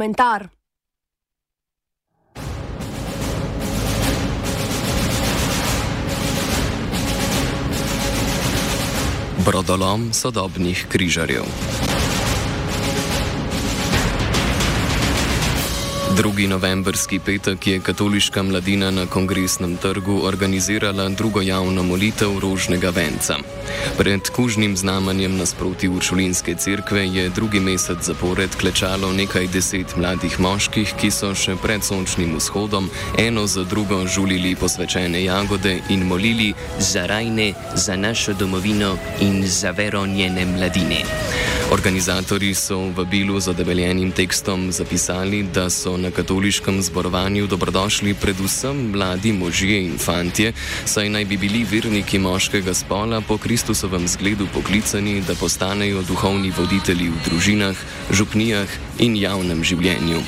komentar. Brodolom sodobnih križarjev. Drugi novembrski petek je katoliška mladina na kongresnem trgu organizirala drugo javno molitev rožnega venca. Pred kužnim znamenjem nasproti Uršulinske cerkve je drugi mesec zapored klečalo nekaj deset mladih moških, ki so še pred sončnim vzhodom eno za drugo žulili posvečene jagode in molili za rajne, za našo domovino in za vero njene mladine. Organizatori so v vabilu z odebeljenim tekstom zapisali, da so na katoliškem zborovanju dobrodošli predvsem mladi možje in fantje, saj naj bi bili verniki moškega spola po Kristusovem zgledu poklicani, da postanejo duhovni voditelji v družinah, župnijah in javnem življenju.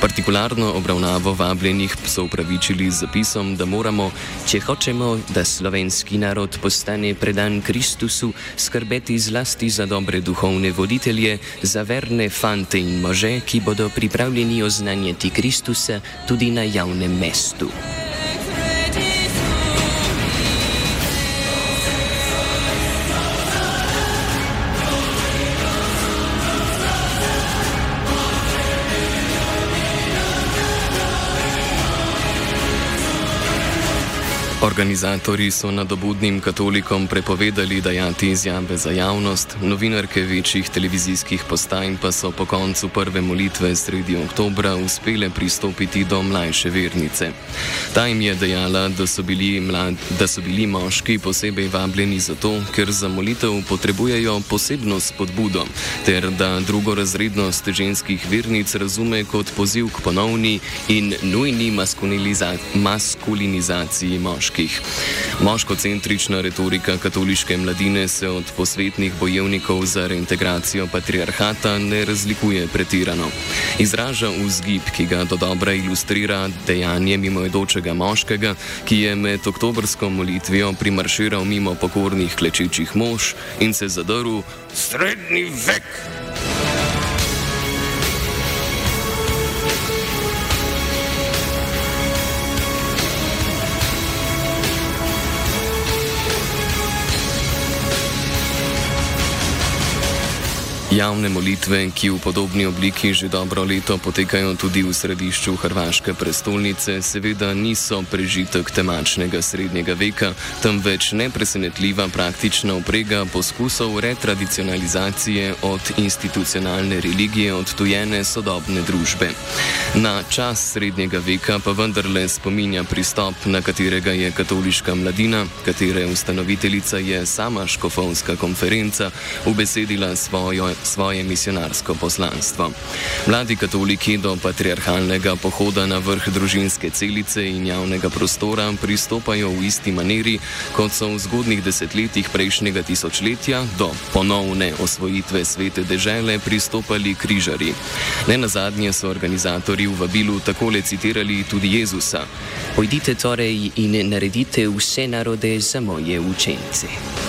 Partikularno obravnavo vabljenih so upravičili z zapisom, da moramo, če hočemo, da slovenski narod postane predan Kristusu, skrbeti zlasti za dobre duhovne voditelje za verne fante in može, ki bodo pripravljeni oznanjati Kristusa tudi na javnem mestu. Organizatori so nadobudnim katolikom prepovedali dajati izjave za javnost, novinarke večjih televizijskih postaj pa so po koncu prve molitve sredi oktobra uspele pristopiti do mlajše vernice. Ta jim je dejala, da so bili, mlad, da so bili moški posebej vabljeni zato, ker za molitev potrebujejo posebno spodbudo, ter da drugorazrednost ženskih vernic razume kot poziv k ponovni in nujni maskulinizaciji moških moških. Moškocentrična retorika katoliške mladine se od posvetnih bojevnikov za reintegracijo patriarhata ne razlikuje pretirano. Izraža vzgib, ki ga do dobra ilustrira dejanje mimoidočega moškega, ki je med oktobrsko molitvijo primarširal mimo pokornih klečečih mož in se zadrl srednji vek. Javne molitve, ki v podobni obliki že dobro leto potekajo tudi v središču Hrvaške prestolnice, seveda niso prežitek temačnega srednjega veka, temveč nepresenetljiva praktična uprega poskusov retradicionalizacije od institucionalne religije odtujene sodobne družbe. Na čas srednjega veka pa vendarle spominja pristop, na katerega je katoliška mladina, katere ustanoviteljica je sama škofovska konferenca, ubesedila svojo svoje misionarsko poslanstvo. Mladi katoliki do patriarhalnega pohoda na vrh družinske celice in javnega prostora pristopajo v isti maniri, kot so v zgodnih desetletjih prejšnjega tisočletja do ponovne osvojitve svete dežele pristopali križari. Ne na zadnje so organizatori v vabilu takole citirali tudi Jezusa: Pojdite torej in naredite vse narode za moje učence.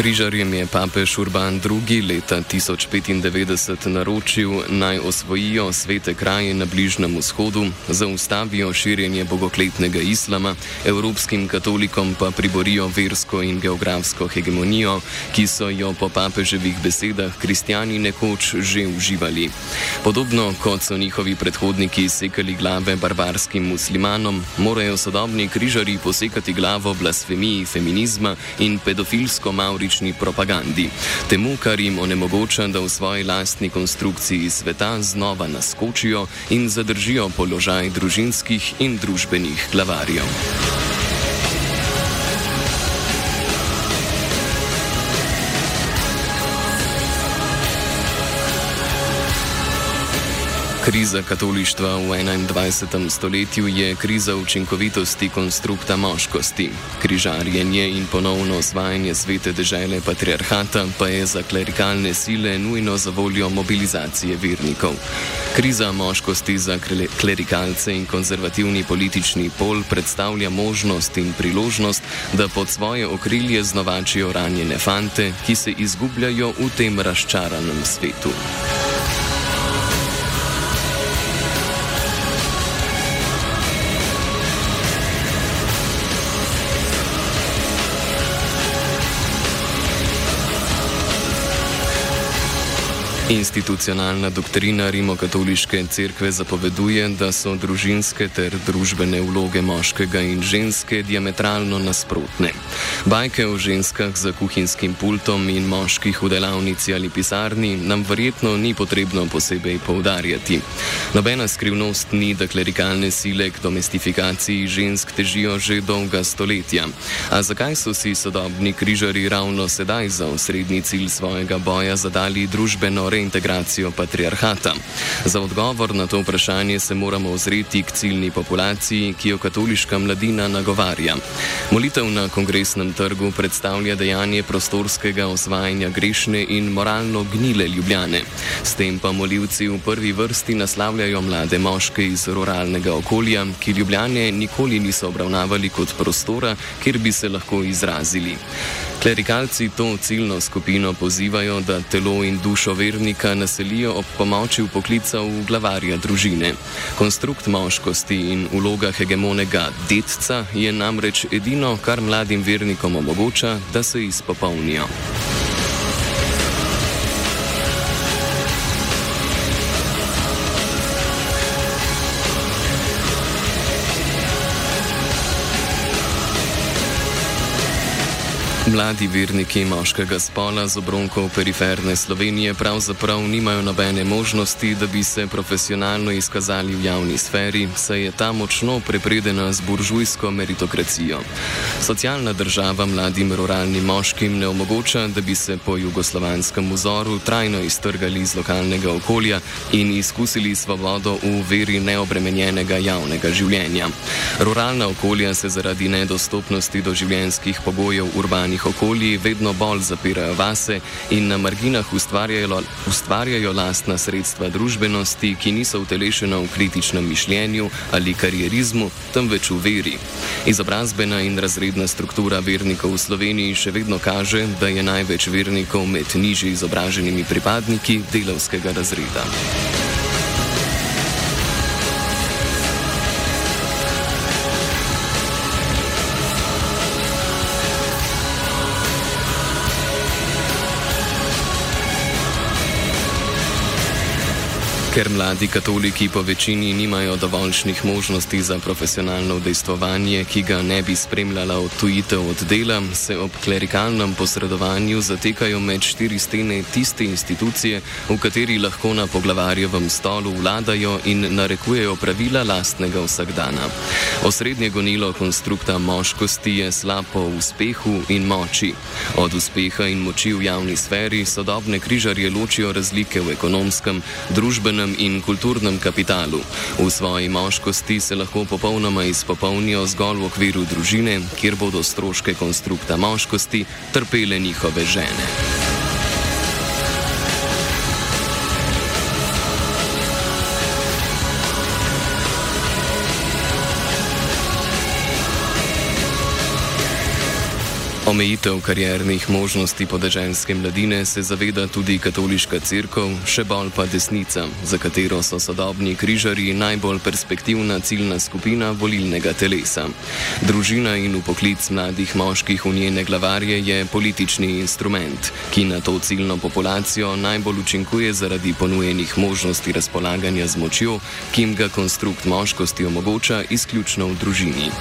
Križarjem je papež Urban II. leta 1095 naročil naj osvojijo svete kraje na Bližnjem vzhodu, zaustavijo širjenje bogokletnega islama, evropskim katolikom pa priborijo versko in geografsko hegemonijo, ki so jo po papeževih besedah kristijani nekoč že uživali. Podobno kot so njihovi predhodniki sekali glave barbarskim muslimanom, morajo sodobni križari posekati glavo blasfemiji feminizma in pedofilsko maurično politični propagandi, temu, kar jim onemogoča, da v svoji lastni konstrukciji sveta znova naskočijo in zadržijo položaj družinskih in družbenih glavarjev. Kriza katolištva v 21. stoletju je kriza učinkovitosti konstrukta moškosti. Križarjenje in ponovno osvajanje svete dežele patriarhata pa je za klerikalne sile nujno za voljo mobilizacije vernikov. Kriza moškosti za klerikalce in konzervativni politični pol predstavlja možnost in priložnost, da pod svoje okrilje znovačijo ranjene fante, ki se izgubljajo v tem razčaranem svetu. Institucionalna doktrina rimokatoliške cerkve zapoveduje, da so družinske ter družbene vloge moškega in ženske diametralno nasprotne. Bajke o ženskah za kuhinjskim pultom in moških v delavnici ali pisarni nam verjetno ni potrebno posebej poudarjati. Nobena skrivnost ni, da klerikalne sile k domestifikaciji žensk težijo že dolga stoletja. A zakaj so si sodobni križari ravno sedaj za osrednji cilj svojega boja zadali družbeno rešitev? Reintegracijo patriarhata. Za odgovor na to vprašanje se moramo ozreti k ciljni populaciji, ki jo katoliška mladina nagovarja. Molitev na kongresnem trgu predstavlja dejanje prostorskega osvajanja grešne in moralno gnile ljubljane. S tem pa molivci v prvi vrsti naslavljajo mlade moške iz ruralnega okolja, ki ljubljane nikoli niso obravnavali kot prostora, kjer bi se lahko izrazili. Klerikalci to ciljno skupino pozivajo, da telo in dušo vernika naselijo ob pomoči poklica v glavarja družine. Konstrukt moškosti in uloga hegemonega detca je namreč edino, kar mladim vernikom omogoča, da se izpopolnijo. Mladi verniki moškega spola z obronkov periferne Slovenije pravzaprav nimajo nobene možnosti, da bi se profesionalno izkazali v javni sferi, saj je ta močno prepredena z buržujsko meritokracijo. Socialna država mladim ruralnim moškim ne omogoča, da bi se po jugoslovanskem vzoru trajno iztrgali iz lokalnega okolja in izkusili svobodo v veri neobremenjenega javnega življenja. Ruralna okolja se zaradi nedostopnosti do življenjskih pogojev urbanih urbanih okolij vedno bolj zapirajo vase in na marginah ustvarjajo, ustvarjajo lastna sredstva družbenosti, ki niso utelešena v kritičnem mišljenju ali karierizmu, temveč v veri. Izobrazbena in razredna struktura vernikov v Sloveniji še vedno kaže, da je največ vernikov med nižje izobraženimi pripadniki delavskega razreda. Ker mladi katoliki po večini nimajo dovoljšnih možnosti za profesionalno udejstvovanje, ki ga ne bi spremljala odtujitev od dela, se ob klerikalnem posredovanju zatekajo med štiri stene tiste institucije, v kateri lahko na poglavarjevem stolu vladajo in narekujejo pravila lastnega vsakdana. Osrednje gonilo konstrukta moškosti je slab po uspehu in moči. Od uspeha in moči v javni sferi sodobne križarje ločijo razlike v ekonomskem, družbenem, družbenem in kulturnem kapitalu. V svoji moškosti se lahko popolnoma izpopolnijo zgolj v okviru družine, kjer bodo stroške konstrukta moškosti trpele njihove žene. Omejitev kariernih možnosti podeželske mladine se zaveda tudi katoliška crkva, še bolj pa desnica, za katero so sodobni križari najbolj perspektivna ciljna skupina volilnega telesa. Družina in upoklic mladih moških v njene glavarje je politični instrument, ki na to ciljno populacijo najbolj učinkuje zaradi ponujenih možnosti razpolaganja z močjo, ki jim ga konstrukt moškosti omogoča izključno v družini.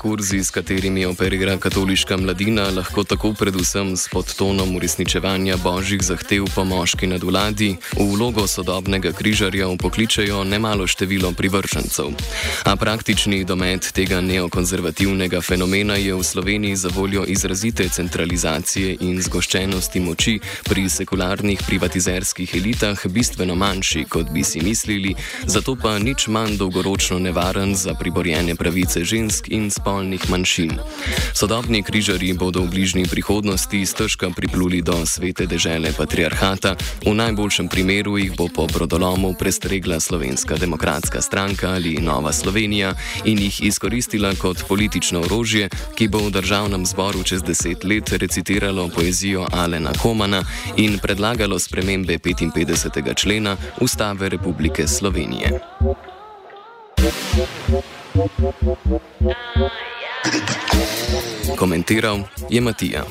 Diskurzi, s katerimi operira katoliška mladina, lahko tako predvsem s podtonom uresničevanja božjih zahtev po moški nadvladi v vlogo sodobnega križarja upokličajo nemalo število privržencev. A praktični domet tega neokonzervativnega fenomena je v Sloveniji za voljo izrazite centralizacije in zgoščenosti moči pri sekularnih privatizerskih elitah bistveno manjši, kot bi si mislili, zato pa nič manj dolgoročno nevaren za priborjene pravice žensk in spolnih manjšin. Sodobni križari bodo v bližnji prihodnosti stežka pripluli do svete dežele patriarhata, v najboljšem primeru jih bo po brodolomu prestregla Slovenska demokratska stranka ali Nova Slovenija in jih izkoristila kot politično orožje, ki bo v državnem zboru čez deset let recitiralo poezijo Alena Komana in predlagalo spremembe 55. člena Ustave Republike Slovenije. Komentiral je Matija.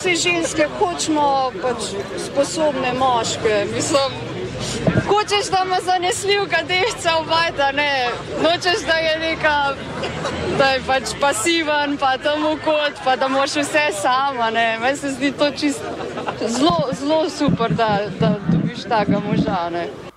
Vsi ženske hočemo pač sposobne moške. Mislim, hočeš, da ima zanesljivka devca v bajta, ne. Nočeš, da je neka, da je pač pasiven, pa tam v kot, pa da moraš vse sama, ne. Meni se zdi to čisto zelo, zelo super, da, da dobiš takega moža, ne.